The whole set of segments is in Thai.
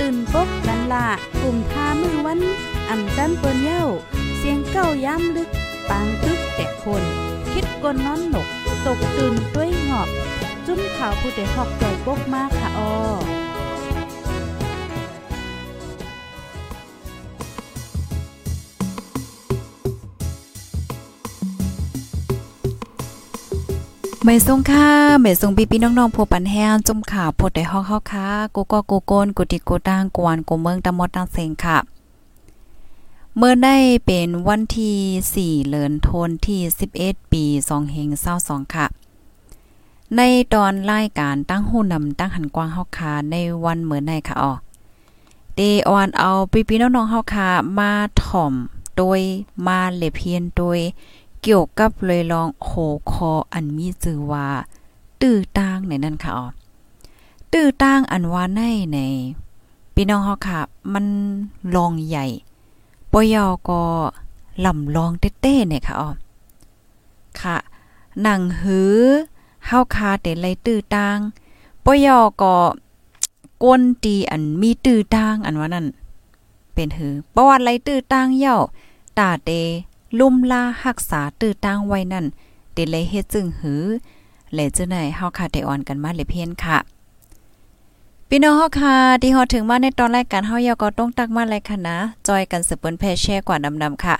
ตื่นปกกันละกลุ่มทามือวัน อ่ำจันเปิ้นเย้า เสียงเก้าย้ำลึก ปางตึกแต่คน คิดกนนอนหนก ตกตื่นด้วยหงอบ จุ้มขาวผู้เดหอกใจปกมากค่ะออ ไม่ทรงค่าไม่ทรงปีปีน้องๆผู้ปันแห้งจุ่มข่าวพดได้ฮอกเฮาค่ะกูก็กูโกนกูติกูตั้งกวนกูเมืองตะมดตังเซงค่ะ เมื่อได้เป็นวันที่4เดือนธันที่ 11 ปี2เฮง22ค่ะ ในตอนรายการตั้งหูนำตั้งหันกว้างเฮาค่ะในวันเหมือนในค่ะอ๋อเดออนเอาปีปีน้องๆเฮาค่ะมาถ่อมโดยมาเลเพียนโดย เกี่ยวกับเลยลองโหคออันมีชื่อว่า ตื้อตางในนั่นค่ะอ๋อตื้อตางอันว่าในในพี่น้องเฮาค่ะ มันลองใหญ่ปยอก็ลำลองเต้ๆเนี่ยค่ะอ๋อค่ะหนังหือเฮาคาแต่ไลตื้อตางปยอก็ก้นตีอันมีตื้อตางอันว่านั่นเป็นหือประวัติไลตื้อตางเย่าตาเต ลุ่มลารักษาตื้อตั้งไว้นั่นเดเลยเฮ็ดจึงหือแลจื้อไหนเฮาค่ะได้อ่อนกันมาเลยเพียนค่ะพี่น้องเฮาค่ะที่ฮอดถึงมาในตอนรายการเฮายอก็ต้องตักมาเลยค่ะนะจอยกันสืบเปิ้นแพ่แช่กว่าดำๆค่ะ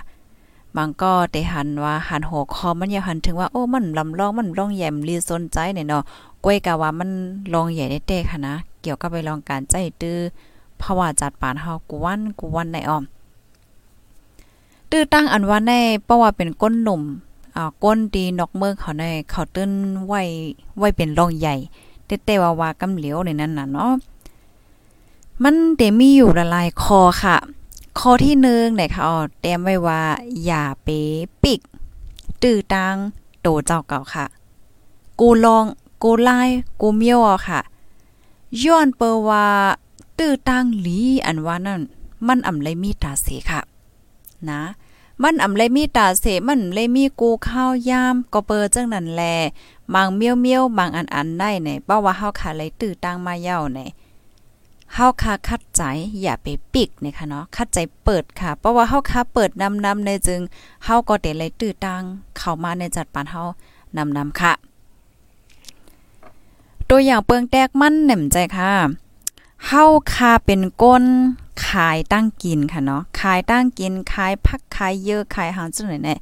มันก็ได้หันว่าหันหัวคอมันอย่าหันถึงว่าโอ้มันลำลองมันลองแยมลีสนใจเนี่ยเนาะก้วยกะว่ามันลองใหญ่ได้เต้ค่ะนะ เกี่ยวกับไปลองการใจตื้อเพราะว่าจัดปานเฮากูวันกูวันในออม ตื้อตั้งอันว่าในเพราะว่าเป็นก้นหนุ่มอ่าก้นดีนอกเมืองเขาในเขาตื้นไว้ไว้เป็นรองใหญ่เต้ว่าว่ากำเหลียวในนั้นน่ะเนาะมันเตมีอยู่ละลายคอค่ะข้อที่1เนี่ยค่ะอ๋อแต้มไว้ว่าอย่าเปปิก ตื้อตังโตเจ้าเก่าค่ะ กูลองกูไล่กูเมียวค่ะ ย้อนเปว่า ตื้อตังหลีอันว่านั่น มันอ่ำไลมีตาเสค่ะ นะ มันอำไลมีตาเสมันเลยมีกูข้าวยามก็เปิจังนั้นแลบางเมียวเมียวบางอันอันได้เนี่ยเพราะว่าเฮาขาเลยตื้อตังมาเย้าเนี่ยเฮาคาคัดใจอย่าไปปิกนะคะเนาะคัดใจเปิดค่ะ เพราะว่าเฮาคาเปิดนำนำในจึงเฮาก็ได้เลยตื้อตังเข้ามาในจัดปานเฮานำนำค่ะ ตัวอย่างเปิงแตกมันแหน่มใจค่ะ เฮาคาเป็นก้นขายตั้งกินค่ะเนาะขายตั้งกินขายพักขายเยอะขายหางจังไหนแน่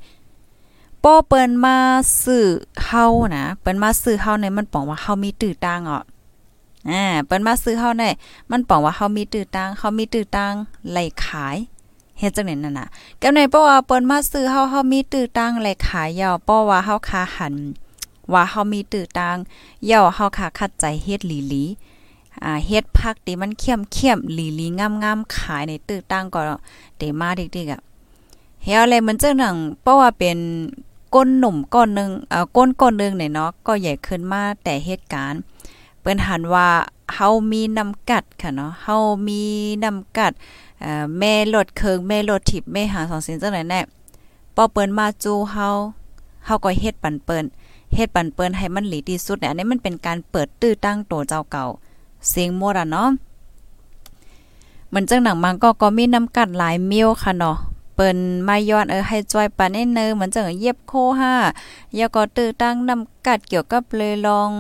ป้อเปิ้นมาซื้อเฮานะเปิ้นมาซื้อเฮาในมันบอกว่าเฮามีตื้อตังอะอ่าเปิ้นมาซื้อเฮาได้มันบอกว่าเฮามีตื้อตังเฮามีตื้อตังไหลขายเฮ็ดจังได๋นั่นน่ะกำในเพราะว่าเปิ้นมาซื้อเฮาเฮามีตื้อตังไหลขายยาวเพราะว่าเฮาคาหันว่าเฮามีตื้อตังยาวเฮาคาคัดใจเฮ็ดหลีๆ อ่าเฮ็ดผักที่มันเข้มๆหลีๆงามๆขายในตื้อตั้งก็เดมาเดิกๆอะเฮ็ดอะไรมันจังหนังเพราะว่าเป็นก้นหนุ่มก้อนนึงเอ่อก้นก้อนนึงเนี่ยเนาะก็ใหญ่ขึ้นมาแต่เหตุการณ์เปิ้นหันว่าเฮามีน้ำกัดค่ะเนาะเฮามีน้ำกัดเอ่อแม่รถเคิงแม่รถทิพแม่หาสองสินจังไหนแน่พอเปิ้นมาจูเฮาเฮาก็เฮ็ดปันเปิ้นเฮ็ดปันเปิ้นให้มันหลีที่สุดเนี่ยอันนี้มันเป็นการเปิดตื้อตั้งโตเจ้าเก่า เสียงมดอะเนาะเหมือนจังหนังมังก็ก็มีน้ำกัดหลายเมิ้วค่ะเนาะเปิ้นมาย้อนเออให้จอยปันเนอเหมือนจังเย็บโคห้ายาก็ตื้อตั้งน้ำกัดเกี่ยวกับเลยลอง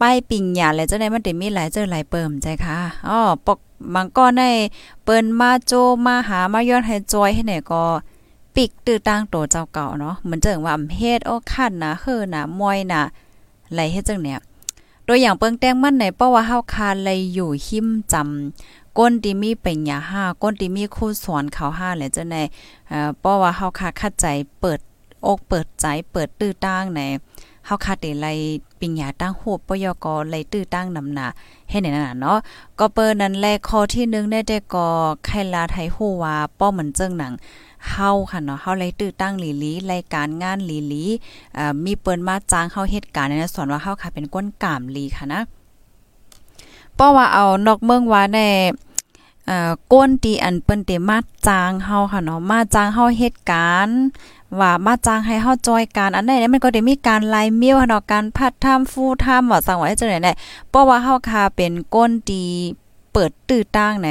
ป้ายปิ่งหยาแล้วจังได๋มันได้มีหลายเจอหลายเปิ่มใจค่ะอ้อปกมังก็ได้เปิ้นมาโจมาหามาย้อนให้จอยให้ไหนก็ปิกตื้อตั้งโตเจ้าเก่าเนาะเหมือนจังว่าอำเฮ็ดโอ้คันนะเฮือนะมอยนะไหลเฮ็ดจังเนี่ย ตัวอย่างเปิงแต้งมันในเพราว่าเฮาคาเลยอยู่หิมจำก้นที่มีเป็นหยาห้าก้นที่มีคู่สอนเขาห้าแหละจังได๋เอ่อเพราว่าเฮาคาคัดใจเปิดอกเปิดใจเปิดตื้อตั้งในเฮาคาเตไลปิงยาตั้งโหบปยกไลตื้อตั้งนำหนาให้ไหนนั่นน่ะเนาะก็เปิ้นนั้นแลข้อที่1ได้แต่ก็ไขลาไทยฮู้ว่าป้อเหมือนเจิงหนัง เฮาค่ะเนาะเฮาเลยตื้อตั้งหลีลีรายการงานหลีลีอ่ามีเปิ้นมาจ้างเฮาเหตุการณ์ในสอนว่าเฮาค่ะเป็นก้นกามลีค่ะนะเพราะว่าเอานอกเมืองว่าแน่อ่าก้นตีอันเปิ้นเตมาจ้างเฮาค่ะเนาะมาจ้างเฮาเหตุการณ์ว่ามาจ้างให้เฮาจอยการอันไหนเนี่ยมันก็ได้มีการไลเมียวเนาะการพัดทำฟูทำว่าสั่งไว้จังได๋แหละเพราะว่าเฮาค่ะเป็นก้นตี เปิดตื้อตั้งไหน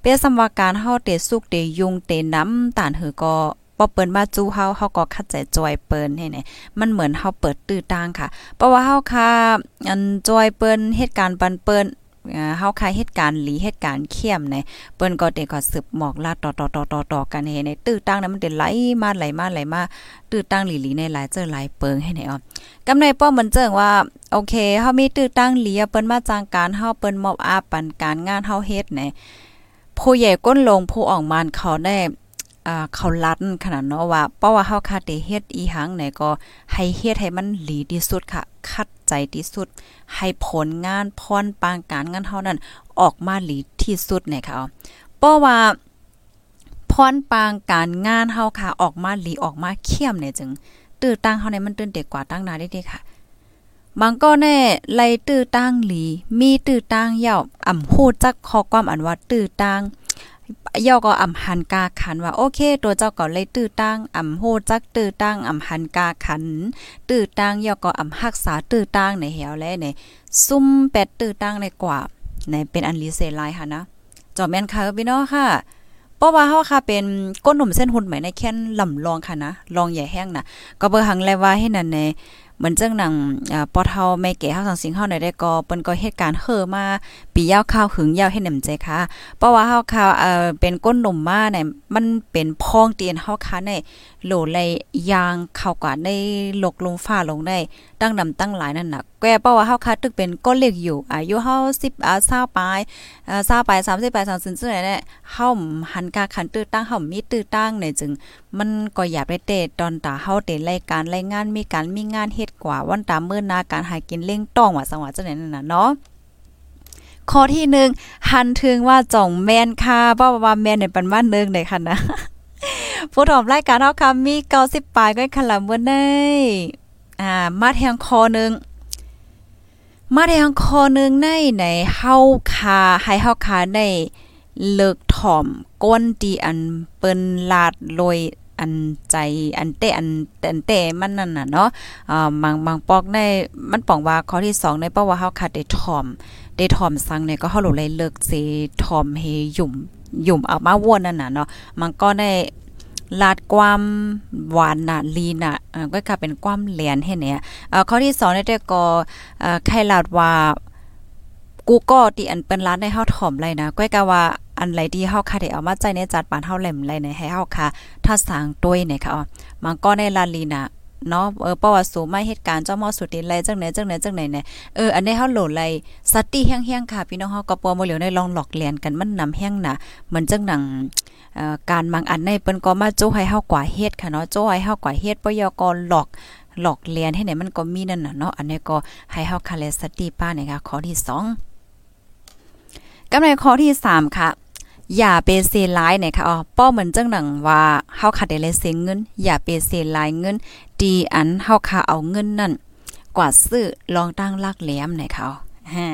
เปียสำว่าการเฮาเตสุกเตยุงเตน้ำตานเฮอก็พอเปิ้นมาจู้เฮาเฮาก็คัดใจจอยเปิ้นให้เนี่ยมันเหมือนเฮาเปิดตื้อตั้งค่ะ เพราะว่าเฮาค่ะอันจอยเปิ้นเหตุการณ์ปันเปิ้น เฮาคายเหตุการณ์หลีเหตุการณ์เข้มในเปิ้นก็ได้ก็สืบหมอกลาดต่อๆๆๆกันเฮในตื้อตั้งนั้นมันได้ไหลมาไหลมาไหลมาตื้อตั้งหลีๆในหลายเจอหลายเปิงให้ไหนอ๋อกำในป้อมันเจิงว่าโอเคเฮามีตื้อตั้งหลีเปิ้นมาจ้างการเฮาเปิ้นมอบอาปันการงานเฮาเฮ็ดไหนผู้ใหญ่ก้นลงผู้ออกมานเขาได้ อ่าเขาลัดขนาดเนาะว่าเพราะว่าเฮาคาเตเฮ็ดอีหังไหนก็ให้เฮ็ดให้มันหลีที่สุดค่ะ คัดใจที่สุด ให้ผลงานพรปางการงานเฮานั้นออกมาหลีที่สุดเนี่ยค่ะเพราะว่าพรปางการงานเฮาค่ะออกมาหลีออกมาเข้มเนี่ยจึงตื้อตั้งเฮาในมันตื้นเด็กกว่าตั้งนาได้ด้ค่ะบางก็แน่ไลตื้อตั้งหลี มีตื้อตั้งยาวอ่ำพูดจักข้อความอันว่าตื้อตั้ง ย่อก็อ่ำหันกาขันว่าโอเค ตัวเจ้าก็เลยตื้อตั้งอ่ำโหจักตื้อตั้งอ่ำหันกาขัน ตื้อตั้งย่อก็อ่ำรักษาตื้อตั้งในเหวแลในซุ่มเป็ดตื้อตั้งในกว่าในเป็นอันลีเซไลค่ะนะจอแม่นค่ะพี่น้องค่ะเพราะว่าเฮาค่ะเป็นก้นหนุ่มเส้นหุ่นใหม่ในแค่นลำลองค่ะนะลองใหญ่แห้งนะก็เบิ่หังแลว่าให้นั่นในเหมือนเจ้งหนังอ่าปอเทาแม่เก๋เฮาสังสิงเฮาได้ได้ก็เปิ้นก็เหตุการณ์เฮอมา ปียาวข้าวหึงยาวให้หนำใจค่ะ เพราะว่าเฮาข่าวเอ่อเป็นก้นหนุ่มมาเนี่ยมันเป็นพ้องเตียนเฮาค่ะในโหลเลยยางเข้ากว่าในหลกลงฟ้าลงได้ตั้งดำตั้งหลายนั่นน่ะแกเพราะว่าเฮาค่ะตึกเป็นก้นเล็กอยู่อายุเฮา10อ่า20ปลายอ่อ20ปลาย30ปลาย30ซื่อๆเนี่ยเฮาหันกาขันตื้อตั้งเฮามีตื้อตั้งเนี่ยจึง มันก็อยากได้เตตอนตาเฮาเตรายการรายงานมีการมีงานเฮ็ดกว่าวันตามมื้อนาการหากินเล่งต้องว่าสังว่าจังได๋นั่นน่ะเนาะ ข้อที่หนึ่งหันถึงว่าจ่องแมนค่ะเพราะว่าแมนเนี่ยเป็นว่านึงเลยค่ะนะผู้ถอมรายการเฮาค่ะมี90ปลายก็คละมื้อเนยอ่ามาแทงคอหนึ่งมาแทงคอหนึ่งในไหนเฮาคาให้เฮาคาได้เลิกถ่อมก้นดีอันเปิ้นลาดลอยอันใจอันเตอันอันเตมันนั่นน่ะเนาะอ่าบางบางปอกในมันป้องว่าข้อที่2ในเพราว่าเฮาขาดได้ถ่อม ได้ถ่อมสังเนี่ยก็เฮาลเลยเลิกสิถ่อมเฮยุ่มยุ่มเอามาวนนั่นน่ะเนาะมันก็ได้ลาดความหวานน่ะลีน่ะก็กลายเป็นความแหลนให้เนี่ยเอ่อข้อที่2เนี่ยก็เอ่อใครลาดว่ากูก็ที่อันเป็นร้านในเฮาถ่อมเลยนะก้อยกะว่าอันไรที่เฮาค่ะได้เอามาใจในจัดปานเฮาแหลมไรในให้เฮาค่ะถ้าสร้างต้วยเนี่ยค่ะอ๋อมันก็ในลาลีน่ะ เนาะเออประวัติสูไมาเหตุการณ์เจ้ามอสุดินไรจังไหนจังไหนจังไหนเนี่ยเอออันนี้เฮาโหลดไรสติแห้งๆค่ะพี่น้องเฮาก็ปอบ่เหลียวในลองหลอกเลียนกันมันนำแห้งน่ะเหมือนจังหนังการบางอันในเปิ้นก็มาโจให้เฮากว่าเฮ็ดค่ะเนาะโจให้เฮากว่าเฮ็ดบ่ยก็หลอกหลอกเลียนให้ไหนมันก็มีนั่นน่ะเนาะอันนี้ก็ให้เฮาคาเลสติป้าเนี่ยค่ะข้อที่2กำในข้อที่ 3 ค่ะอย่าเปเซลายเนี่ยค่ะอ๋อป้อเหมือนจังหนังว่าเฮาขาดได้เลยเสียเงิน อย่าเปเซลายเงิน ดีอันเฮาค่าเอาเงินนั่นกว่าซื้อลองตั้งลักแหลมเนี่ยค่ะฮ่า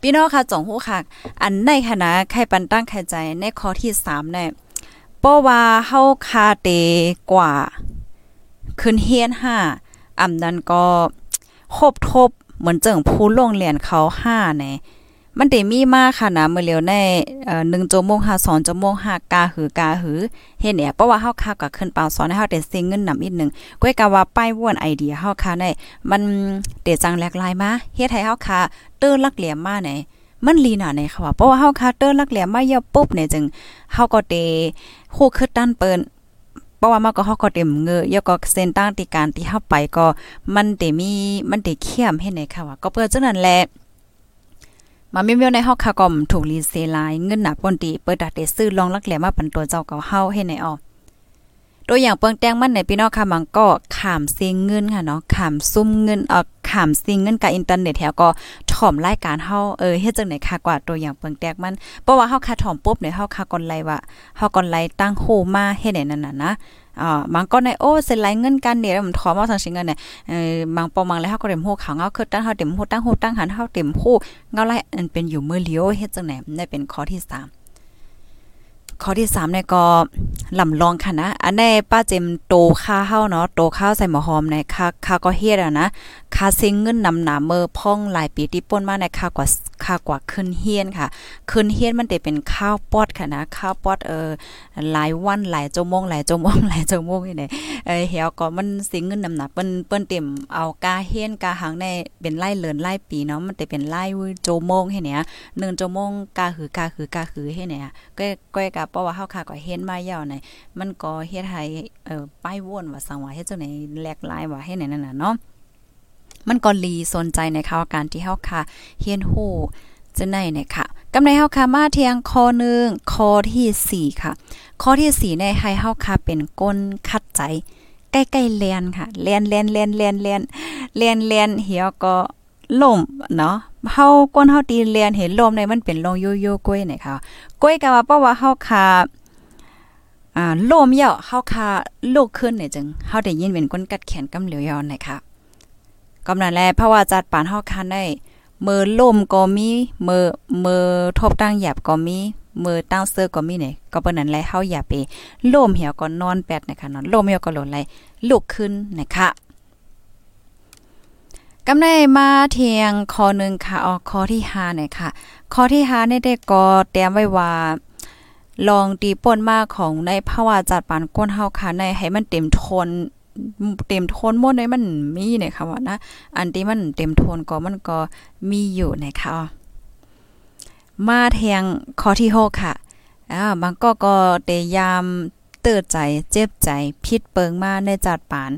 พี่น้องค่ะจงฮู้ค่ะ อันในคณะใครปันตั้งใครใจในข้อที่3เนี่ยป้อว่าเฮาคาเตกว่า ขึ้นเฮียน5อำนั้นก็ครบทบเหมือนเจิงผู้ลงเรียนเขา5เนี่ย มันเตมีมากค่ะนะเมื่อเร็วในเอ่อ1ชั่วโมง5 2ชั่วโมง5กาหือกาหือเฮ็ดเนี่ยเพราะว่าเฮาคาก็ขึ้นเปล่าสอนให้เฮาได้เสียเงินนำอีกนึงก้อยกะว่าป้ายวนไอเดียเฮาค่ะในมันเตจังแหลกลายมาเฮ็ดให้เฮาค่ะเตอลักเหลี่ยมมาไหนมันลีน่ะในค่ะว่าเพราะว่าเฮาคาเตอร์ลักแหลี่ยมมาเยอะปุ๊บเนี่ยจึงเฮาก็เตฮู้คือด้านเปิ้นเพราะว่ามันก็เฮาก็เต็มเงือยก็เส้นตั้งติการที่เฮาไปก็มันเตมีมันเตเข้มเฮ็ดไหนค่ะว่าก็เปิ้นจังนั้นแหละ มาเมียวในห้องคากอมถูกรีเซลายเงินหนักปนตีเปิดดัดเดซื้อลองลักแหลมาปันตัวเจ้าเก่าเฮาให้ในออ ตัวอย่างเปิงแตงมันในพี่น้องค่ะมันก็ขามซิงเงินค่ะเนาะขามซุ่มเงินเอ่อขามซิงเงินกับอินเทอร์เน็ตแถวก็ถ่อมรายการเฮาเออเฮ็ดจังไหนค่ะกว่าตัวอย่างเปิงแตกมันเพราะว่าเฮาค่ะถ่อมปุ๊บเนี่ยเฮาค่ะก่อนไลว่าเฮาก่อนไลตั้งโฮมาเฮ็ดไหนนั่นน่ะนะอ่าบางก็ในโอ้เซ็นไลเงินกันเนี่ยมันถอมเอาสังสิเงินเนี่ยเออบางปอมังแล้วเฮาก็เต็มโฮขาวเงาคือตั้งเฮาเต็มโฮตั้งโฮตั้งหันเฮาเต็มโฮเงาไลอันเป็นอยู่มือเลียวเฮ็ดจังไหนได้เป็นข้อที่3 ข้อที่3เนี่ยก็ลำลองค่ะนะ อันนี้ป้าเจมโตข้าเฮาเนาะโตข้าวใส่หมอหอมในค่าค่าก็เฮ็ดอะนะค่าเซ็งเงินนำหนาเมอพ่องหลายปีที่ป่นมาในค่ากว่าค่ากว่าขึ้นเฮียนค่ะ ขึ้นเฮียนมันได้เป็นข้าวปอดค่ะนะข้าวปอดเออหลายวันหลายชั่วโมงหลายชั่วโมงหลายชั่วโมงนี่ไหนเออเหี่ยวก็มันสิงเงินนำหนักเปิ้นเปิ้นเต็มเอากาเฮียนกาหังในเป็นไล่เลินไล่ปีเนาะมันได้เป็นไล่ชั่วโมงให้เนี่ย1ชั่วโมงกาหือกาหือกาหือให้เนี่ยก็ก็กะเพราะว่าเฮาค่ะก็เฮ็ดมายาวในมันก็เฮ็ดให้เอ่อป้ายวนว่าสังว่าเฮ็ดจังไหนแหลกลายว่าให้ไหนนั่นน่ะเนาะมันก็ลีสนใจในข่าวการที่เฮาค่ะเฮียนฮู้จะไหนเนี่ยค่ะกำในเฮาค่ะมาเทียงข้อนึงข้อที่ 4 ค่ะ ข้อที่ 4 ในให้เฮาค่ะเป็นก้นคัดใจใกล้ๆเลียนค่ะเลียนเลียนเลียนเลียนเลียนเลียนเลียนเหี่ยวก็ล่มเนาะ เฮาก้นเฮาตีเลียนเห็นลมในมันเป็นลงโยโย่ก้อยเนี่ยค่ะก้อยก็ว่าเพราะว่าเฮาค่ะอ่าลมเยาวเฮาค่ะลูกขึ้นเนี่ยจึงเฮาได้ยินเป็นก้นกัดแขนกำเหลียวยอนนะคะกำนั้นแลเพราะว่าจัดปานเฮาคันได้มือล่มก็มีมือมือทบตั้งหยับก็มีมือตั้งเสื้อก็มีเนี่ยก็เปิ้นนั้นแลเฮาอย่าไปล่มเหี่ยวก็นอนแปดนะคะนอนล่มเหี่ยวก็หล่นไหลลุกขึ้นนะคะ กำได้มาเทียงคอหนึ่งค่ะออกคอที่5เนี่ยค่ะคอที่5เนี่ยได้ก็เตรียมไว้ว่าลองตีป่นมาของในภาวะจัดปานก้นเฮาค่ะในให้มันเต็มทนเต็มทนหมดในมันมีเนี่ยค่ะว่านะอันที่มันเต็มทนก็มันก็มีอยู่นะคะมาแทงข้อที่6ค่ะอ่าบางก็ก็เตยามเตือใจเจ็บใจพิษเปิงมาในจัดปาน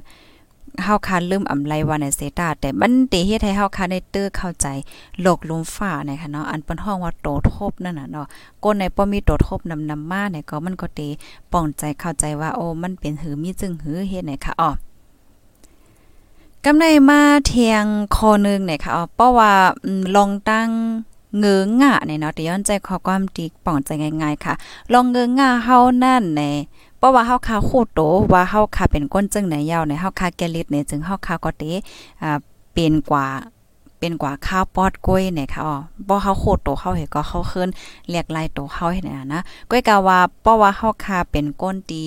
เฮาคาลืมอำไลว่าในเซตาแต่มันเตเฮ็ดให้เฮาคาได้เตื้อเข้าใจโลกลมฟ้านะคะเนาะอันเปิ้นฮ้องว่าโตทบนั่นน่ะเนาะก้นในป้อมีโตทบนำนำมาเนี่ยก็มันก็เตป้องใจเข้าใจว่าโอ้มันเป็นหือมีจึงหือเฮ็ดไหนค่ะอ๋อกำในมาเทียงคอนึงเนี่ยค่ะอ๋อเพราะว่าลองตั้งเงืองะเนี่ยเนาะต่ย้อนใจขอความตีป่องใจง่ายๆค่ะ ลองเงืองะเฮานั่นแน่ ราะว่าเฮาคาโคโตว่าเฮาคาเป็นก้นจึงไหนยาวในเฮาคาแกลิดเนี่ยจึงเฮาคาก็เตอ่าเป็นกว่าเป็นกว่าข้าวปอดกล้วยเนี่ยค่ะอ๋อบ่เฮาโคโตเฮาเห็นก็เฮาขึ้นเรียกลายโตเฮาเห็นนะนะก้อยกะว่าเพราะว่าเฮาคาเป็นก้นตี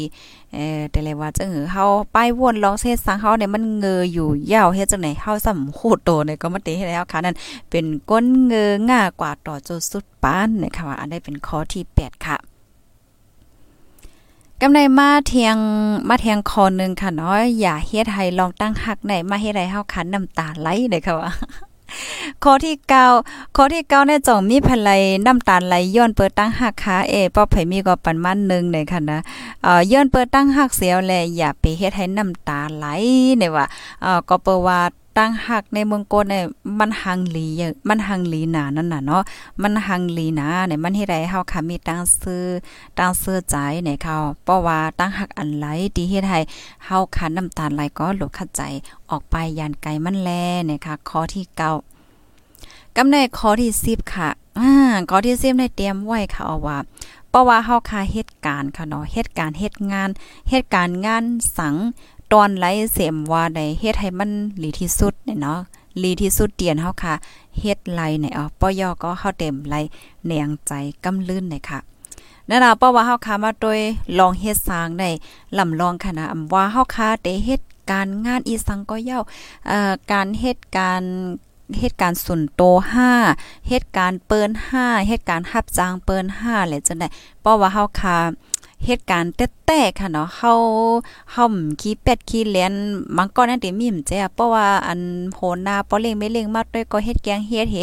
เอ่อแต่เลยว่าจังหือเฮาป้ายวนลองเส้นสังเฮาเนี่ยมันเงออยู่ยาวเฮ็ดจังไหนเฮาสำโคโตเนี่ยก็มาเตให้แล้วค่ะนั่นเป็นก้นเงอง่ากว่าต่อจุดสุดปานเนี่ยค่ะว่าอันนี้เป็นข้อที่ 8 ค่ะ กำในมาเทียงมาเทียงคอนึงค่ะเนาะอย่าเฮ็ดให้ลองตั้งหักไหนมาเฮ็ดให้เฮาคันน้ำตาไหลเด้ค่ะว่าข้อที่9ข้อที่9เนี่ยจ่องมีภลัยน้ำตาลไหลย้อนเปิดตั้งหักขาเอป้อไผมีก็ปันมันนึงเลยค่ะนะเอ่อย้อนเปิดตั้งหักเสียวแลอย่าไปเฮ็ดให้น้ำตาไหลเนี่ยว่าเอ่อก็เปิว่า ตั้งหักในเมืองโกนเนี่ยมันหังหลีมันหังหลีหนานั่นน่ะเนาะมันหังหลีหนาเนี่ยมันเฮ็ดให้เฮาค่ะมีตั้งซื้อตั้งเสื้อใจเนี่ยเขาเพราะว่าตั้งหักอันไหลที่เฮ็ดให้เฮาค่ะน้ำตาลไหลก็หลบคัดใจออกไปยานไกลมันแลเนี่ยค่ะข้อที่9กำในข้อที่10ค่ะอ่าข้อที่10ได้เตรียมไว้ค่ะเอาว่าเพราะว่าเฮาค่ะเหตุการณ์ค่ะเนาะเหตุการณ์เหตุงานเหตุการณ์งานสัง ตอนไหลเสมว่าใดเฮ็ดให้มันลีที่สุดเนี่ยเนาะลีที่สุดเตียนเฮาค่ะเฮ็ดไหลเนี่ยอ๋อปอยอก็เฮาเต็มไหลแหนงใจกำลื่นเนี่ยค่ะนั่นน่ะเพราะว่าเฮาค่ะมาโดยลองเฮ็ดสร้างได้ลำลองค่ะนะอำว่าเฮาค่ะได้เฮ็ดการงานอีสังก็เย้าเอ่อการเฮ็ดการเหตุการณ์สุนโต5เหตุการณ์เปิ้น5เหตุการณ์ฮับจางเปิ้น5แหละจังได๋เพราะว่าเฮาค่ะ เหตุการณ์แต้ๆค่ะเนาะเฮาเฮาขี้เป็ดขี้เลียนมังก็นั่นติมีมแจ้เพราะว่าอันโหนาปอเล่งไม่เล่งมาด้วยก็เฮ็ดแกงเฮ็ดเฮ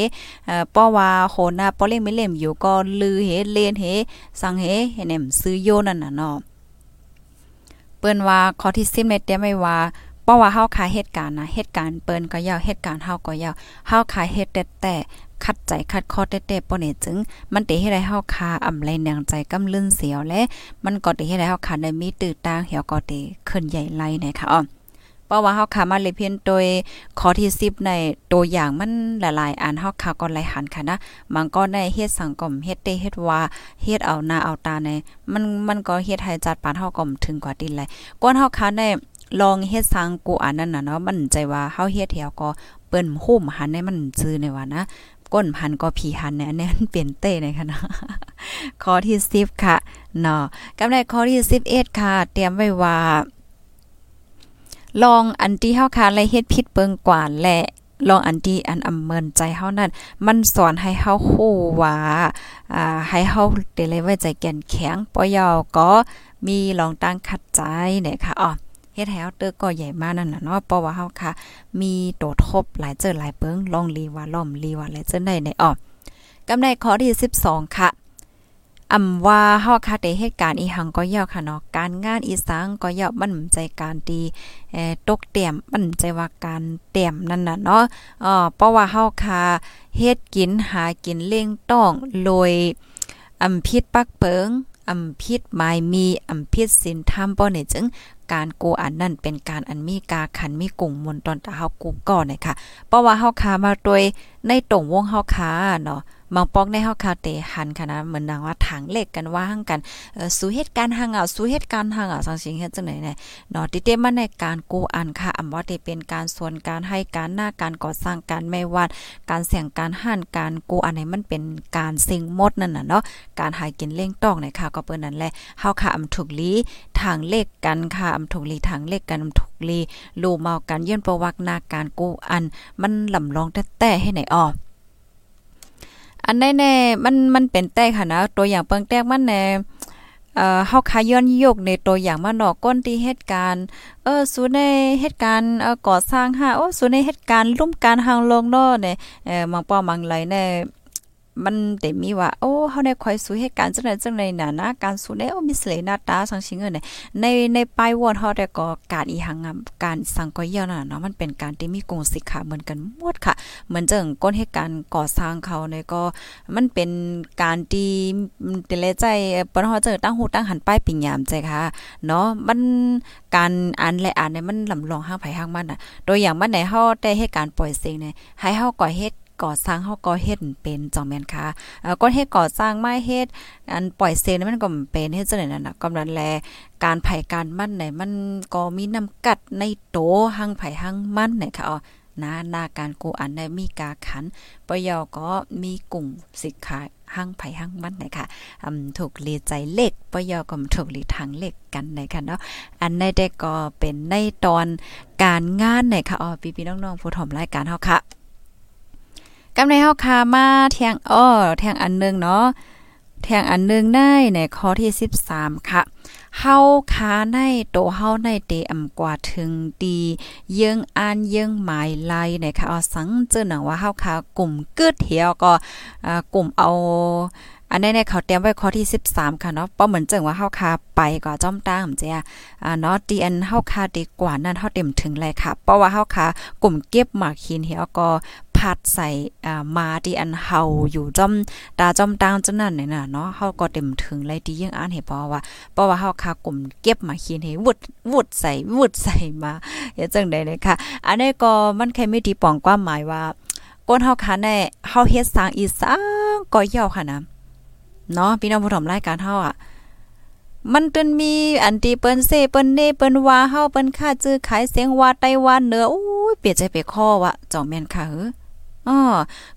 เอ่อเพราะว่าโหนาปอเล่งไม่เล่มอยู่ก็ลือเฮเลนเฮสังเฮเห็นมซื้อโยนั่นน่ะเนาะเปิ้นว่าข้อที่10ในเตรียมไว้ว่าเพราะว่าเฮาขายเหตุการณ์นะเหตุการณ์เปิ้นก็ยาวเหตุการณ์เฮาก็ยาวเฮาขายเฮ็ดแต่แต่ คัดใจคัดคอเต้ๆป้อนี่จึง มันเตให้ได้เฮาคาอำไรแนงใจกำลื่นเสียวและ มันก็เตให้ได้เฮาคาได้มีตื้อตาเหี่ยวก็เตขึ้นใหญ่ไล่นะคะอ๋อเพราะว่าเฮาขามาเลยเพียนโดยข้อที่10ในตัวอย่างมันหลายๆอันเฮาขาก็หลายหันค่ะนะมันก็ได้เฮ็ดสังคมเฮ็ดเตเฮ็ดว่าเฮ็ดเอาหน้าเอาตาในมันมันก็เฮ็ดให้จัดปานเฮาก็ถึงกว่าดินเลยก้นเฮาขาได้ลองเฮ็ดสังกูอันนั้นน่ะเนาะมันใจว่าเฮาเฮ็ดเหี่ยวก็เปิ้นหุ่มหันให้มันซื่อในว่านะ ก้นพันก็ผีหันเนี่ยนี่เปลี่ยนเต้ในค่ะนะข้อที่10ค่ะเนาะกำไรข้อที่11ค่ะ เตรียมไว้ว่า ลองอันที่เฮาคาเลยเฮ็ดผิดเปิงกว่าและลองอันที่อันอำเมินใจเฮานั่นมันสอนให้เฮาฮู้ว่าอ่าให้เฮาเดเลยไว้ใจแก่นแข็งปอยอก็มีลองตั้งขัดใจเนี่ยค่ะอ๋อ เฮ็ดให้เฮาเตอก็ใหญ่มากนั่นน่ะเนาะเพราะว่าเฮาค่ะ มีโตทบหลายเจอหลายเปิงลองลีว่าล้อมลีว่าหลายเจอได้ในออกำไรข้อที่12 ค่ะอำว่าเฮาค่ะได้เหตุการณ์อีหังก็ยาวค่ะเนาะการงานอีสังก็ยาวมันใจการดีเอ่อตกเตี่ยมมันใจว่าการเตี่ยมนั่นน่ะเนาะอ๋อเพราะว่าเฮาค่ะเฮ็ดกินหากินเล่งต้องโดยอำพิษปักเปิง อำพิษหมายมีอำพิษศีลธรรมบ่เนี่ยจึงการกูอันนั่นเป็นการอันมีกาขันมีกลุ่มมนตอนตาเฮากูก่อนนะคะเพราะว่าเฮาคามาโดยในตรงวงเฮาคาเนาะ บางปอกในเฮาคาเตหันค่ะนะเหมือนดังว่าถังเล็กกันว่าหังกันสู่เหตุการณ์ห่างเอะสู่เหตุการณ์ห่างเอะสังสิงเฮ็ดจังได๋เนี่ยเนาะติเตมาในการกูอันค่ะอำว่าเตเป็นการส่วนการให้การหน้าการก่อสร้างการไม่วาดการเสี่ยงการห่านการกูอันไหนมันเป็นการสิ่งมดนั่นน่ะเนาะการหากินเล่งต้องเนี่ยค่ะก็เปิ้นนั่นแหละเฮาค่ะอำถูกลีทางเลขกันค่ะอำถูกลีทางเลขกันอำถูกลีลูเมากันยื่นประวักหน้าการกูอันมันลำลองแต่ๆให้ไหนอ้อ อันแน่ๆมันมันเป็นแต่ค่ะนะตัวอย่างเปิงแตกมันแน่เอ่อเฮาคาย้อนยกในตัวอย่างมาหนอกก้นที่เหตุการณ์เออสูในเหตุการณ์เอ่อก่อสร้างห้าโอ้สูในเหตุการณ์ลุ่มการหางลงเนาะเนี่ยเอ่อมังป้อมังไหลเนี่ย มันได้มีว่าโอ้เฮาได้คอยสู้เหตุการณ์จังได๋จังได๋น่ะนะการสู้ได้โอ้มีเสลหน้าตาสังชิงเงินในในปลายวอนเฮาได้ก็การอีหังการสังก็เยอะน่ะเนาะมันเป็นการที่มีกงสิกขาเหมือนกันหมดค่ะเหมือนจังก้นเหตุการณ์ก่อสร้างเขาเนี่ยก็มันเป็นการที่เตเลใจปนเฮาเจอตั้งหูตั้งหันป้ายปิงยามใจค่ะเนาะมันการอ่านและอ่านเนี่ยมันลำลองห้างไผห้างมันน่ะตัวอย่างมันไหนเฮาได้เหตุการณ์ปล่อยเสียงเนี่ยให้เฮาก่อเฮ็ด ก่อสร้างเฮาก็เฮ็ดเป็นจังแม่นค่ะเอ่อก็เฮ็ดก่อสร้างไม้เฮ็ดอันปล่อยเซนมันก็เป็นเฮ็ดจังได๋นั่นน่ะกำลังแลการไผการมั่นไหนมันก็มีน้ำกัดในโตหังไผหังมั่นไหนค่ะอ๋อนาหน้าการกูอันได้มีกาขันปยอก็มีกลุ่มสิกขาหังไผหังมันนะคะอืมถูกเลีใจเล็กปยอก็ถูกลีทางเล็กกันนะคะเนาะอันในได้ก็เป็นในตอนการงานนะคะอ๋อพี่ๆน้องๆผู้ถมรายการเฮาค่ะ กำในเฮาคามาแทงอ้อแทงอันนึงเนาะแทงอันนึงได้ในข้อที่ 13 ค่ะเฮาคาในโตเฮาในเตอำกว่าถึงดีเยิงอ่านเยิงหมายไล่นะคะเอาสังเจอหนังว่าเฮาคากลุ่มกึดเหียวก็อ่ากลุ่มเอาอันนี้เนี่ยเขาเตรียมไว้ข้อที่ 13 ค่ะเนาะเพราะเหมือนจังว่าเฮาคาไปกว่าจ้อมตั้งเจ้าอ่าเนาะดีอันเฮาคาดีกว่านั้นเฮาเต็มถึงเลยค่ะ เพราะว่าเฮาคากลุ่มเก็บหมากหินเหี่ยวก็ พัดใส่อ่ามาที่อันเฮาอยู่จ้อมตาจ้อมตั้งจังนั้นเนี่ยน่ะเนาะเฮาก็เต็มถึงเลยที่ยังอ่านเห็นเพราะว่าเพราะว่าเฮาคากลุ่มเก็บมากหินให้วุดวุดใส่วุดใส่มาอย่าจังได๋เลยค่ะอันนี้ก็มันแค่ไมีที่ปองความหมายว่าก้นเฮาคาแน่เฮาเฮ็ดสร้างอีสางก็ยาวค่ะนะเนาะพี่น้องผู้ชมรายการเฮาอะมันเปิ้นมีอันที่เปิ้นเซเปิ้นเนเปิ้นว่าเฮาเปิ้นค่าจื้อขายเสียงว่าไต้หวันเหนืออู้ยเปลี่ยนใจไปข้อวะจอมแม่นค่ะเออ อ๋อ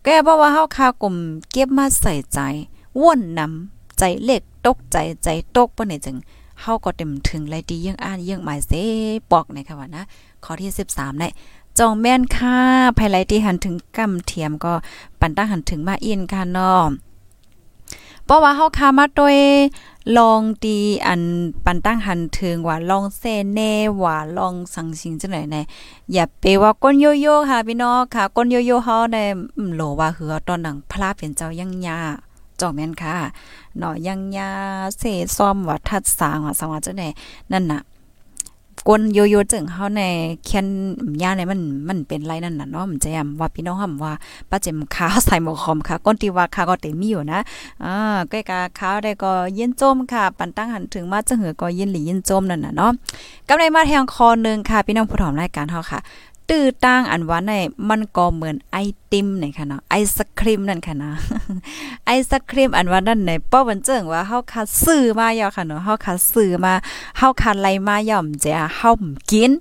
แกบอกว่าเฮาคากลุ่มเก็บมาใส่ใจว่นนำใจเล็กตกใจใจตกปนนี่จึงเฮาก็เต็มถึงไรดียังอ่านยังหมายเสปอกในค่ะว่านะข้อที่ 13ได้จองแม่นค่ะภายไลที่หันถึงกำเทียมก็ปันตั้งหันถึงมาอินค่ะเนาะ เพราะว่าเฮาคามาโดยลองดีอันปันตั้งหันถึงว่าลองเซเนว่าลองสังสิงจังไหนแน่อย่าไปว่าก้นโยโย่ค่ะพี่น้องค่ะก้นโยโย่เฮาได้โหลว่าเหือตอนหนังพลาเป็นเจ้ายังยาจอมแม่นค่ะเนาะยังยาเสซ้อมว่าทัดสางว่าสังว่าจังไหนนั่นน่ะ กวนโยโย่จึงเฮาในเขียนย่าในมันมันเป็นไรนั่นน่ะเนาะมันจะยำว่าพี่น้องห่ำว่าป้าเจมขาใส่หมกหอมค่ะก้นตีว่าค่ะก็เต็มมีอยู่นะอ่าใกล้กาขาวได้ก็เย็นจมค่ะ ปันตั้งหันถึงมาจะเหือก็เย็นหลีเย็นจมนั่นน่ะเนาะกำไรมาแทงคอนึงค่ะ พี่น้องผู้ถอมรายการเฮาค่ะ ตื้อตั้งอันว่าในมันก็เหมือนไอติมนี่ค่ะเนาะไอศครีมนั่นค่ะนะไอศครีมอันว่านั่นในป้อวันเจิงว่าเฮาคัดซื้อมายาค่ะเนาะเฮาคัดซื้อมาเฮาคัดไลมาย่อมจะเฮากิน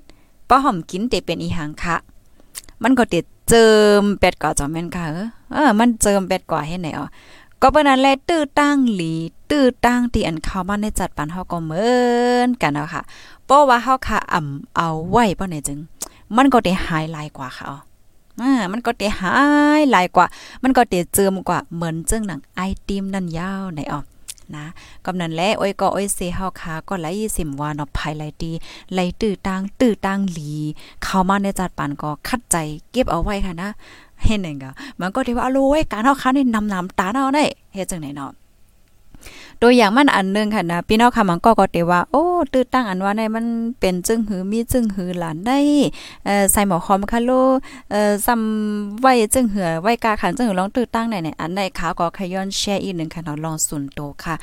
ป้อหอมกินแต่เป็นอีหังค่ะ มันก็เตเจิมเป็ดก่อจอมแม่นค่ะเออมันเจิมเป็ดกว่าให้ไหนอ๋อก็เป็นนั้นแหละตื้อตั้งหลี ตื้อตั้งที่อันเข้ามาในจัดปันเฮาก็เหมือนกันเนาะค่ะเพราะว่าเฮาค่ะอ่ำเอาไว้ป้อไหนจึง มันก็ได้หายลายกว่าค่ะอ่ามันก็ได้หายลายกว่า มันก็ได้เจิมกว่าเหมือนจึงหนังไอติมนั่นยาวไหนอ๋อนะกำนันแลอ้อยก็อ้อยเซเฮาคาก็ไหลสิมว่าเนาะภายไหลดีไหลตื้อตังตื้อตังหลี เข้ามาในจัดปานก็คัดใจเก็บเอาไว้ค่ะนะเห็นไหงก็มันก็ที่ว่าอโลยการเฮาคานี่นำนำตาเนาได้เฮ็ดจังไหนเนาะ ตัวอย่างมันอันนึงค่ะนะพี่น้องค่ะมันก็ก็เตว่าโอ้ตื้อตั้งอันว่าในมันเป็นจึงหือมีจึงหือหลานได้เอ่อใส่หมอคอมค่ะโลเอ่อซ้ำไว้จึงหือไว้กาขันจึงหือลองตื้อตั้งไหนเนี่ยอันใดขาวก็ขย้อนแชร์อีกหนึ่งค่ะเนาะลองสุนโตค่ะ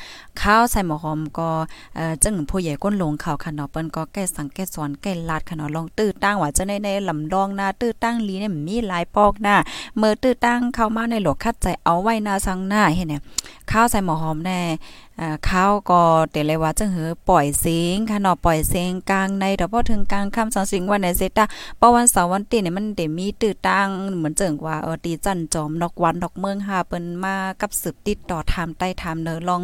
ข้าวใส่หมอคอมก็เอ่อจึงผู้ใหญ่ก้นลงเขาค่ะเนาะเปิ้นก็แก้สังแก้สอนแก้ลาดค่ะเนาะลองตื้อตั้งว่าจะในในลำลองหน้าตื้อตั้งลีเนี่ยมีหลายปอกหน้าเมื่อตื้อตั้งเข้ามาในหลวคัดใจเอาไว้หน้าสังหน้าเห็นเนี่ยข้าวใส่หมอหอมแน่ข้าวก็เตเลยว่าจังหือปล่อยเสียงค่ะเนาะปล่อยเสียงกลางในแต่พอถึงกลางค่ำสังสิงวันไหนเสร็จอะเพราะวันเสาร์วันตีเนี่ยมันได้มีตื้อตังเหมือนเจิงว่าเออตีจันจอมดอกวันดอกเมืองค่ะเปิ้นมากับสืบติดต่อถามใต้ถามเนอลอง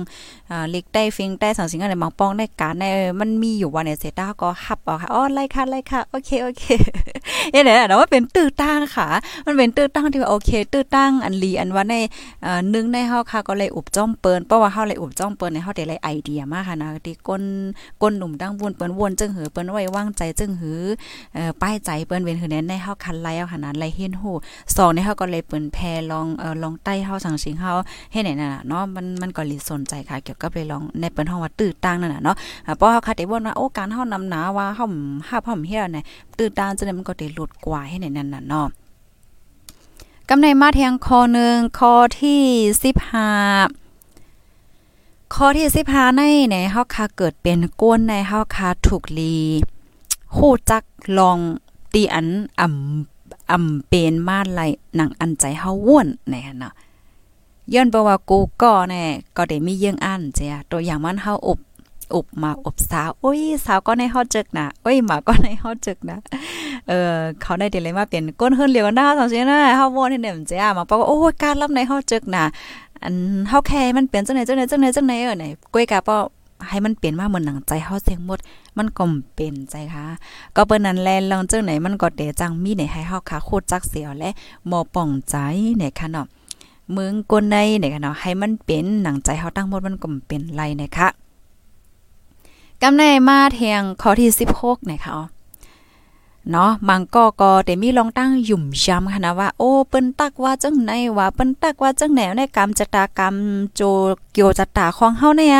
อ่าลิกได้ฟิงได้สังสิงอะไรบางป้องได้การในมันมีอยู่วันไหนเสร็จก็ฮับเอาค่ะอ๋อไล่ค่ะไล่ค่ะโอเคโอเคเอ๊ะเนี่ยนะว่าเป็นตื้อตังค่ะ มันเป็นตื้อตังที่ว่าโอเค ตื้อตังอันลีอันว่าในอ่านึงในเฮาค่ะก็เลยอุบจ้อมเปิ้นเพราะว่าเฮาเลยอุบจ้อมเปิ้นในเฮาได้ไอเดียมากค่ะนะที่ก้นก้นหนุ่มดังวนเปิ้นวนจึงหือเปิ้นไว้วางใจจึงหือเอ่อป้ายใจเปิ้นเป็นหือแน่ในเฮาคันไล่เอาขนาดไล่เฮียนฮู้สองในเฮาก็เลยเปิ้นแพลองเอ่อลองใต้เฮาสังสิงเฮาเฮ็ดไหนน่ะเนาะมันมันก็ลิสนใจค่ะเกี่ยวกับเลยลองในเปิ้นเฮาว่าตื้อตังนั่นน่ะเนาะเพราะเฮาคัดได้วนว่าโอ้การเฮานำหนาว่าเฮาห้าพ่อมเฮียเนี่ยตื้อตังจังได๋มันก็ได้ลดกว่าให้ไหนนั่นน่ะเนาะกำในมาแทงคอหนึ่งคอที่15 ข้อที่สิบห้าในในเฮาคาเกิดเป็นก้นในเฮาคาถูกลีฮู้จักลองตีอันอ่ำอ่ำเป็นมาไหลหนังอันใจเฮาว่นในหั่นเนาะย้อนบ่ว่ากูก็แน่ก็ได้มีเยื่องอันเจียตัวอย่างมันเฮาอบอบมาอบสาวโอ้ยสาวก็ในเฮาจึกนะโอ้ยหมาก็ในเฮาจึกนะเออเขาได้เดเลยมาเปลี่ยนก้นเฮือนเหลียวหน้าจังซี่นะเฮาว่นให้เด้มเจียมาบอกว่าโอ้ยการรับในเฮาจึกนะ อันเฮาแค่มันเปลี่ยนจังไหนจังไหนจังไหนจังไหนเออไหนก้อยกะป้อให้มันเปลี่ยนมาเหมือนหนังใจเฮาเสียงหมด มันก็เป็นใจค่ะ ก็เปิ้นนั้นแลลองจังไหนมันก็เดจังมีไหนให้เฮาค่ะโคตรจักเสียวและหมอป่องใจเนี่ยค่ะเนาะเมืองกนในเนี่ยค่ะเนาะให้มันเป็นหนังใจเฮาตั้งหมดมันก็เป็นไรนะคะกำในมาเทียงข้อที่16นะคะอ๋อ เนาะมังก็ก็แต่มีลองตั้งหยุ่มย้ำค่ะนะว่าโอ้เปิ้นตักว่าจังไหนว่าเปิ้นตักว่าจังแนวในกรรมจตากรรมโจเกี่ยวจตาของเฮาเนี่ย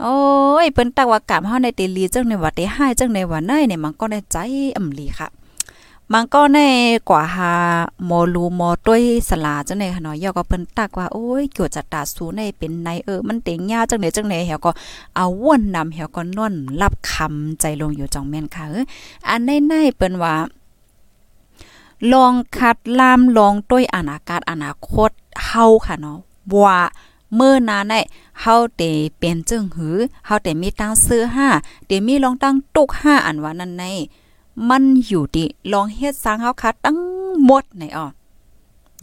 โอ้ยเปิ้นตักว่ากรรมเฮาในติลีจังในว่าได้ให้จังในว่าไหนเนี่ยมันก็ได้ใจอำลีค่ะ มันก็ในกว่าหาโมลูโมต้วยสลาจังได๋ค่ะเนาะยอก็เปิ้นตักว่าโอ้ยเกี่ยวจัดตาสูในเป็นในเออมันเต็งยาจังได๋จังได๋เฮาก็เอาวนนำเฮาก็นอนรับคำใจลงอยู่จองแม่นค่ะเอออันในๆเปิ้นว่าลองคัดลามลองต้วยอนาคตอนาคตเฮาค่ะเนาะว่าเมื่อนานเฮาเตเป็นจึงหือเฮาเตมีตั้งซื้อ5เตมีลองตั้งตุก5อันว่านั้นใน มันอยู่ดิลองเฮ็ดสร้างเฮาคัดตั้งหมดในอ้อ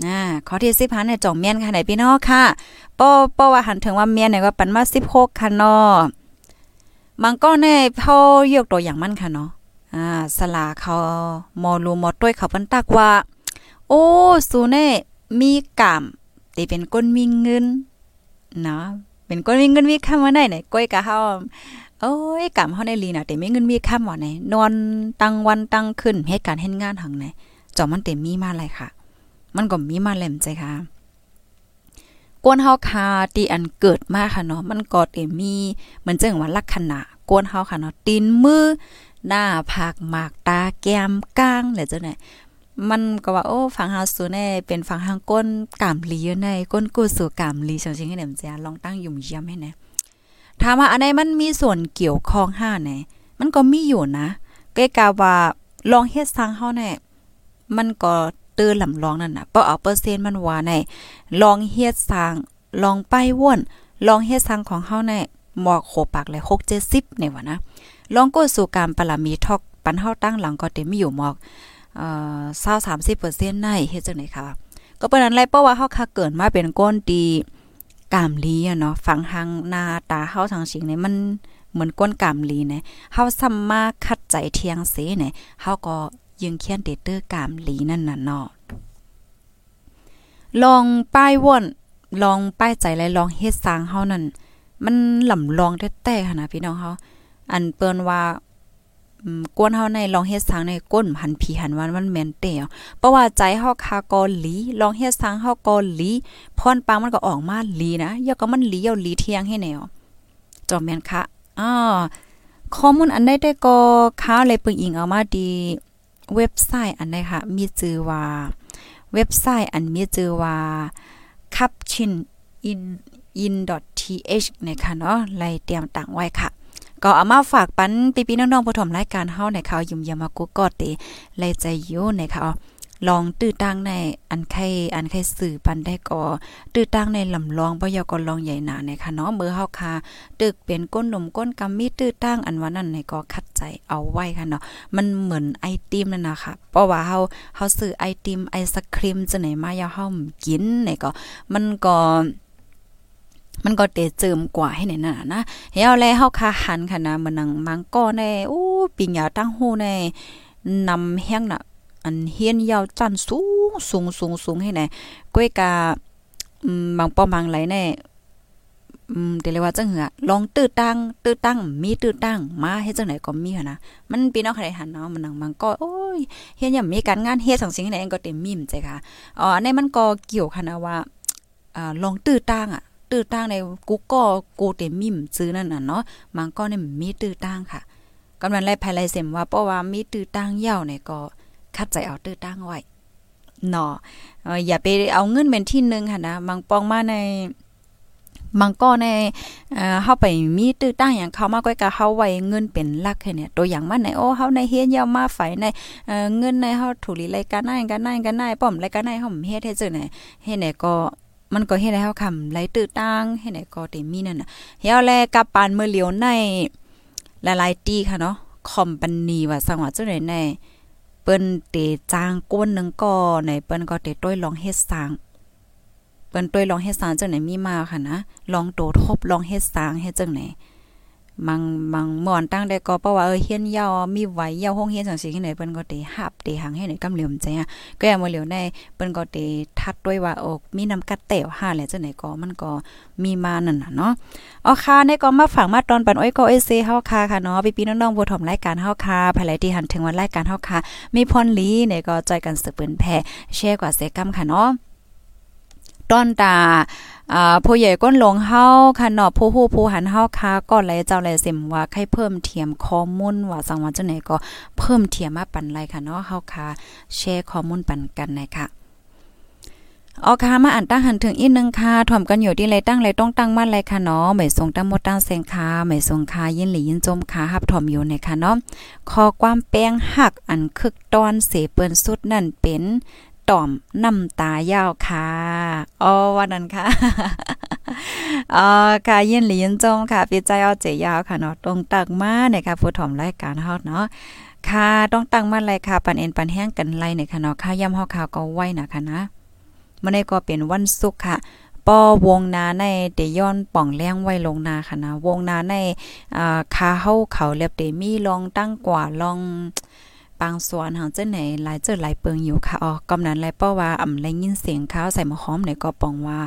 อ่าข้อที่10หันในจ่องเมียนค่ะไหนพี่น้องค่ะป้อป้อว่าหันถึงว่าเมียนเนี่ยก็ปันมา16ค่ะเนาะมันก็ในพ่อยกตัวอย่างมันค่ะเนาะอ่าสลาเขามอลูมอต้วยเขาเปิ้นตักว่า โอ้สูเน่มีกามตีเป็นก้นมีเงินเนาะ เป็นก้นมีเงินมีคำว่าไหนไหนก้อยกะเฮาโอ้ยกำเฮาได้ลีน่ะแต่มีเงินมีค่ำว่าไหนนอนตั้งวันตั้งขึ้นเหตุการณ์เฮ็ดงานหังไหนจอมันเต็มมีมาเลยค่ะ มันก็มีมาแหลมใจค่ะกวนเฮาคาตีอันเกิดมาค่ะเนาะมันก็เต็มมีเหมือนจังว่าลักษณะกวนเฮาค่ะเนาะตีนมือหน้าผักหมากตาแก้มก้างแหละจ้ะเนี่ย มันก็ว่าโอ้ฝังเฮาสูแน่เป็นฝังทางก้นกามลีอยู่ในก้นกูสู่กามลีจังซี่ให้แหนมจ้าลองตั้งยุ่มเยี่ยมให้แน่ถามว่าอันไหนมันมีส่วนเกี่ยวข้องห้าไหนมันก็มีอยู่นะใกล้กาว่าลองเฮ็ดสร้างเฮาแน่มันก็ตื้อลำลองนั่นน่ะเพราะเอาเปอร์เซ็นต์มันว่าในลองเฮ็ดสร้างลองไปว่นลองเฮ็ดสร้างของเฮาแน่หมอกโคปากเลย6 70นี่ว่านะลองก็สู่การปรามีทอกปันเฮาตั้งหลังก็เต็มมีอยู่หมอก เอ่อ20-30%ในเฮ็ดจังได๋ค่ะก็เป็นนั้นไรเพราะว่าเฮาค่ะเกิดมาเป็นก้นดีกามลีอะเนาะฟังทางหน้าตาเฮาทางสิงเนี่ยมันเหมือนก้นกามลีเนี่ยเฮาซ้ำมาคัดใจเทียงเสเนี่ยเฮาก็ยึงเขียนเตเตอร์กามลีนั่นน่ะเนาะลองป้ายว่นลองป้ายใจและลองเฮ็ดสร้างเฮานั่นมันหล่ำลองแท้ๆค่ะนะพี่น้องเฮาอันเปิ้นว่า ก้นเฮาในลองเฮ็ดสร้างในก้นหันผีหันวันมันแม่นเตะเพราะว่าใจเฮาคากอหลีลองเฮ็ดสร้างเฮากอหลีพรปังมันก็ออกมาหลีนะยาก็มันหลีเอาหลีเที่ยงให้แนวจอมแม่นค่ะอ้อข้อมูลอันใดได้ก็ค้าเลยปึงอิงเอามาดีเว็บไซต์อันใดค่ะ มีชื่อว่า เว็บไซต์อันมีชื่อว่า capchin in in th นะคะเนาะไล่เตรียมต่างไว้ค่ะ ก็เอามาฝากปันพี่ๆน้องๆผู้ชมรายการเฮาในข่าวยุ่มยามากุกอดเตไล่ใจอยู่นะคะลองตื้อตั้งในอันไข่อันไข่สื่อปันได้ก็ตื้อตั้งในลำลองบ่ยก็ลองใหญ่หนาเนี่ยค่ะเนาะเมื่อเฮาคาตึกเป็นก้นหนุ่มก้นกำมีตื้อตั้งอันว่านั้นในก็คัดใจเอาไว้ค่ะเนาะมันเหมือนไอติมนั่นนะคะเพราะว่าเฮาเฮาซื้อไอติมไอศครีมจะไหนมายาเฮากินเนี่ยก็มันก็ มันก็เตะเจิมกว่าให้ไหนน่ะนะเฮาแลเฮาคาหันค่ะนะมันนังมังก็ในโอ้ปิญญาตั้งหูในนำแห้งน่ะ อันเฮียนยาวจันสูงสูงสูงสูงให้ไหนก้วยกาอืมบางปอบางไหลแน่อืมเดี๋ยวว่าจังหือลองตื้อตั้งตื้อตั้งมีตื้อตั้งมาเฮ็ดจังไหนก็มีหั่นนะมันปีนอกใครหันเนาะมันนังมันก็โอ้ยเฮ็ดยังมีการงานเฮ็ดสังสิ่งไหนก็เต็มมีมใจค่ะอ๋ออันมันก็เกี่ยวค่ะนะว่าอ่าลองตื้อตั้งอะ ตื้อตั้งในกูก็กูเต็มมีมซื้อนั่นน่ะเนาะมันก็เนี่ยมีตื้อตั้งค่ะกำลังไล่ภายไล่เสมว่าเพราะว่ามีตื้อตั้งยาวเนี่ยก็คัดใจเอาตื้อตั้งไว้เนาะอย่าไปเอาเงินเป็นที่นึงค่ะนะบางปองมาในบางก็ในเอ่อเฮาไปมีตื้อตั้งอย่างเขามาก้อยกะเฮาไว้เงินเป็นลักแค่เนี่ยตัวอย่างมาในโอ้เฮาในเฮ็ดยาวมาไฟในเอ่อเงินในเฮาถูกลีรายการนั้นกันนั้นกันนั้นป้อมรายการนั้นเฮาเฮ็ดเฮ็ดจังไหนเฮ็ดไหนก็ มันก็เฮ็ดให้เฮาคำไหลตื้อตั้งเฮ็ดไหนก็เต็มมีนั่นน่ะเฮาแลกับปานเมื่อเหลียวในหลายๆตีค่ะเนาะคอมพานีว่าสังว่าจังไหนในเปิ้นเตจ้างก้นนึงก็ในเปิ้นก็เตต้อยลองเฮ็ดสร้างเปิ้นต้อยลองเฮ็ดสร้างจังไหนมีมาค่ะนะลองโตทบลองเฮ็ดสร้างเฮ็ดจังไหน มังมังมอนตั้งได้ก็เพราะว่าเออเฮียนยาวมีไหวยาวห้องเฮียนจังซี่ที่ไหนเปิ้นก็เตหับเตหังให้ไหนกำเหลี่ยมใจอะก็อย่ามาเหลียวในเปิ้นก็เตทัดด้วยว่าอกมีน้ำกัดแต้วหาแหละจังไหนก็มันก็มีมานั่นน่ะเนาะอ๋อค่ะในก็มาฝังมาตอนปันอ้อยก็เอเซเฮาค่ะค่ะเนาะพี่ๆน้องๆผู้ถมรายการเฮาค่ะภายหลที่หันถึงวันรายการเฮาค่ะมีพรลีเนี่ยก็จอยกันสืบเปิ้นแพ่แชร์กว่าเสกำค่ะเนาะตอนตา อ่าผู้ใหญ่ก้นลงเฮาค่ะเนาะผู้ฮู้ผู้หันเฮาค่ะก็เลเจ้าเลยสิมว่าใครเพิ่มเทียมข้อมูลว่าสังว่าจังไหนก็เพิ่มเทียมมาปันไรค่ะเนาะเฮาค่ะแชร์ข้อมูลปันกันนะคะออค่ะมาอ่านตั้งหันถึงอีกนึงค่ะถ่อมกันอยู่ที่ไรตั้งไรต้องตั้งมาไรค่ะเนาะไม่ส่งตั้งหมดตั้งเซงค่ะไม่ส่งค่ะยินหลียินจมค่ะฮับถ่อมอยู่ในค่ะเนาะคอความแป้งหักอันคึกตอนเสเปิ้นสุดนั่นเป็น ต่อมน้ำตายาวค่ะอ๋อวันนั้นค่ะอ๋อค่ะยินหลียินจงค่ะพี่ใจเอาเจยาวค่ะเนาะตรงตักมาเนี่ยค่ะผู้ถมรายการเฮาเนาะค่ะต้องตั้งมาเลยค่ะ ปันเอ็นปันแห้งกันไล่เนี่ยค่ะเนาะค่ะย่ำเฮาข่าวก็ไว้นะคะนะมื้อนี้ก็เป็นวันศุกร์ค่ะปอวงนาในเดย้อนป่องแรงไว้ลงนาค่ะนะวงนาในอ่าคาเฮาเขาเรียบเดมีลองตั้งกว่าลอง ปางสวนหางเจ้าไหนหลายเจอหลายเปิงอยู่ค่ะอ๋อกำนั้นไรเป้าว่าอ่ำไรยินเสียงข้าวใส่มะหอมในก็ปองว่า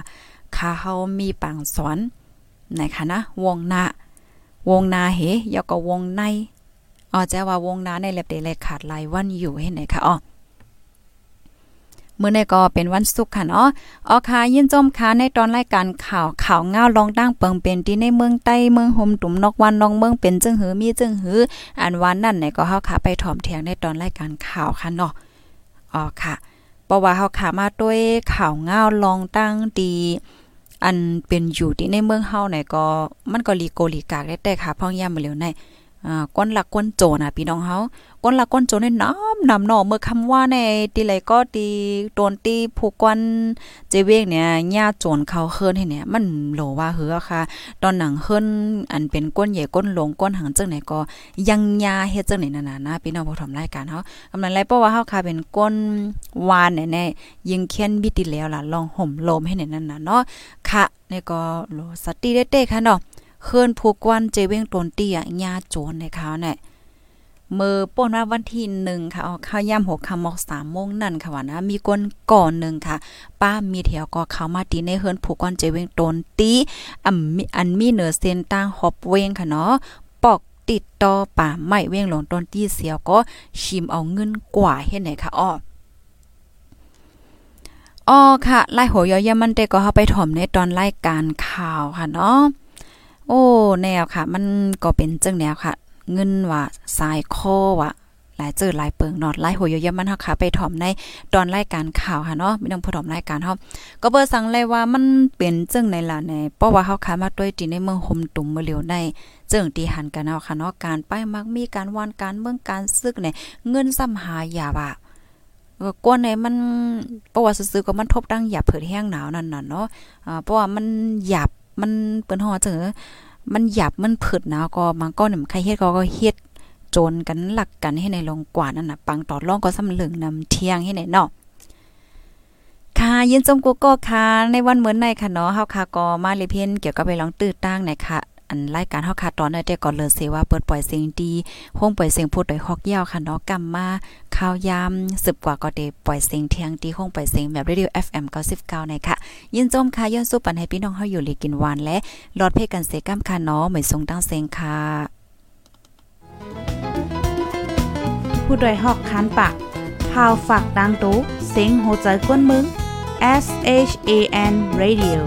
คาเฮามีปางสวนไหนคะนะ วงนาวงนาเหยก็วงในอ๋อจะว่าวงนาในเล็บเดลขาดลายวันอยู่เห็นไหนคะอ๋อ มื้อนี้ก็เป็นวันศุกร์ค่ะเนาะออค่ะยินจมค่ะในตอนรายการข่าวข่าวเงาลองตั้งเปิงเป็นที่ในเมืองใต้เมืองห่มตุ่มนอกวันนองเมืองเป็นจึงหือมีจึงหืออันวันนั่นไหนก็เฮาค่ะไปถ่อมเถียงในตอนรายการข่าวค่ะเนาะอ๋อค่ะเพราะว่าเฮาค่ะมาด้วยข่าวเงาลองตั้งดีอันเป็นอยู่ที่ในเมืองเฮาไหนก็มันก็ลีโกลีกากได้แต่ค่ะพ่องย่ำมาเหลียวใน อ่าก้นหลักก้นโจนะพี่น้องเฮาก้นหลักก้นโจในน้ำนำหนอเมื่อคำว่าในตีไหลก็ตีโดนตีผู้กวนเจเวกเนี่ยญาโจรเขาเฮิรนให้เนี่ยมันโหลว่าเหือค่ะ ตอนหนังเฮิรนอันเป็นก้นใหญ่ก้นหลงก้นหางจังไหนก็ยังยาเฮ็ดจังไหนนั่นน่ะนะพี่น้องผู้ทำรายการเฮากำลังไล่เพราะว่าเฮาค่ะเป็นก้นวานแน่ๆยิงเคียนบิติแล้วล่ะลองห่มลมให้เนี่ยนั่นน่ะเนาะค่ะนี่ก็โหลสติเด้ๆค่ะเนาะ เคินผู้กวนเจเวงตนเตี้ยญาโจรในเขาเนี่ยมือป่นว่าวันที่หนึ่งค่ะเอาข้าวย่ำหกคำมอกสามโมงนั่นค่ะว่านะมีคนก่อนหนึ่งค่ะ ป้ามีแถวก็เข้ามาตีในเฮิรนผูกก้อนเจเวงตนตีอันมีอันมีเหนือเส้นตั้งฮอบเวงค่ะเนาะปอกติดต่อป่าไม้เวงหลงตนตีเสียวก็ชิมเอาเงินกว่าเฮ็ดไหนค่ะอ้ออ๋อค่ะไล่หัวยอยมันเตก็เฮาไปถ่อมในตอนรายการข่าวค่ะเนาะ โอ้แนวค่ะ มันก็เป็นจังแนวค่ะ เงินว่าสายคอว่ะหลายเจอหลายเปิงนอดหลายหัวเยอะมันเฮาค่ะ ไปถ่อมในตอนรายการข่าวค่ะเนาะไม่ต้องพูดถ่อมรายการเฮาก็เบอร์สั่งเลยว่ามันเป็นจังในล่ะในเพราะว่าเฮาค่ะมาด้วยตีในเมืองห่มตุ่มเมื่อเร็วในจึงตีหันกันเอาค่ะเนาะการไปมักมีการวานการเมืองการซึกเนี่ยเงินซ้ำหาอย่าว่าก้นในมันปราะวัติซื้อก็มันทบดังหยาบเผิดแห้งหนาวนั่นน่ะเนาะอ่าเพราะว่ามันหยาบ มันเปิ้นฮอเจอมันหยับมันผึดนะก็มันก็นี่ใครเฮ็ดก็ก็เฮ็ดโจนกันหลักกันให้ในลงกว่านั่นน่ะปังตอดล่องก็สำลึงนำเที่ยงให้ในเนาะค่ะยินจมกูก็ค่ะในวันเหมือนในค่ะเนาะเฮาค่ะก็มาเลยเพียนเกี่ยวกับไปลองตื้อตั้งในค่ะ อันรายการเฮาค่ะตอนนั้นแต่ก่อนเลยสิว่าเปิดปล่อยเสียงดีห้องปล่อยเสียงพูดโดยฮอกยาวค่ะเนาะกำมาข่าวยามสืบกว่าก็ได้ปล่อยเสียงเที่ยงดีห้องปล่อยเสียงแบบ Radio FM 99ในค่ะ ยินจมค่ะย้อนสู้ปันให้พี่น้องเฮาอยู่ลีกินหวานและรอดเพกันเสกัมค่ะเนาะเหมือนทรงตั้งเสียงค่ะผู้โดยหอกคันปากพาวฝากดังตู้เสียงโหใจกวนมึง S H A N Radio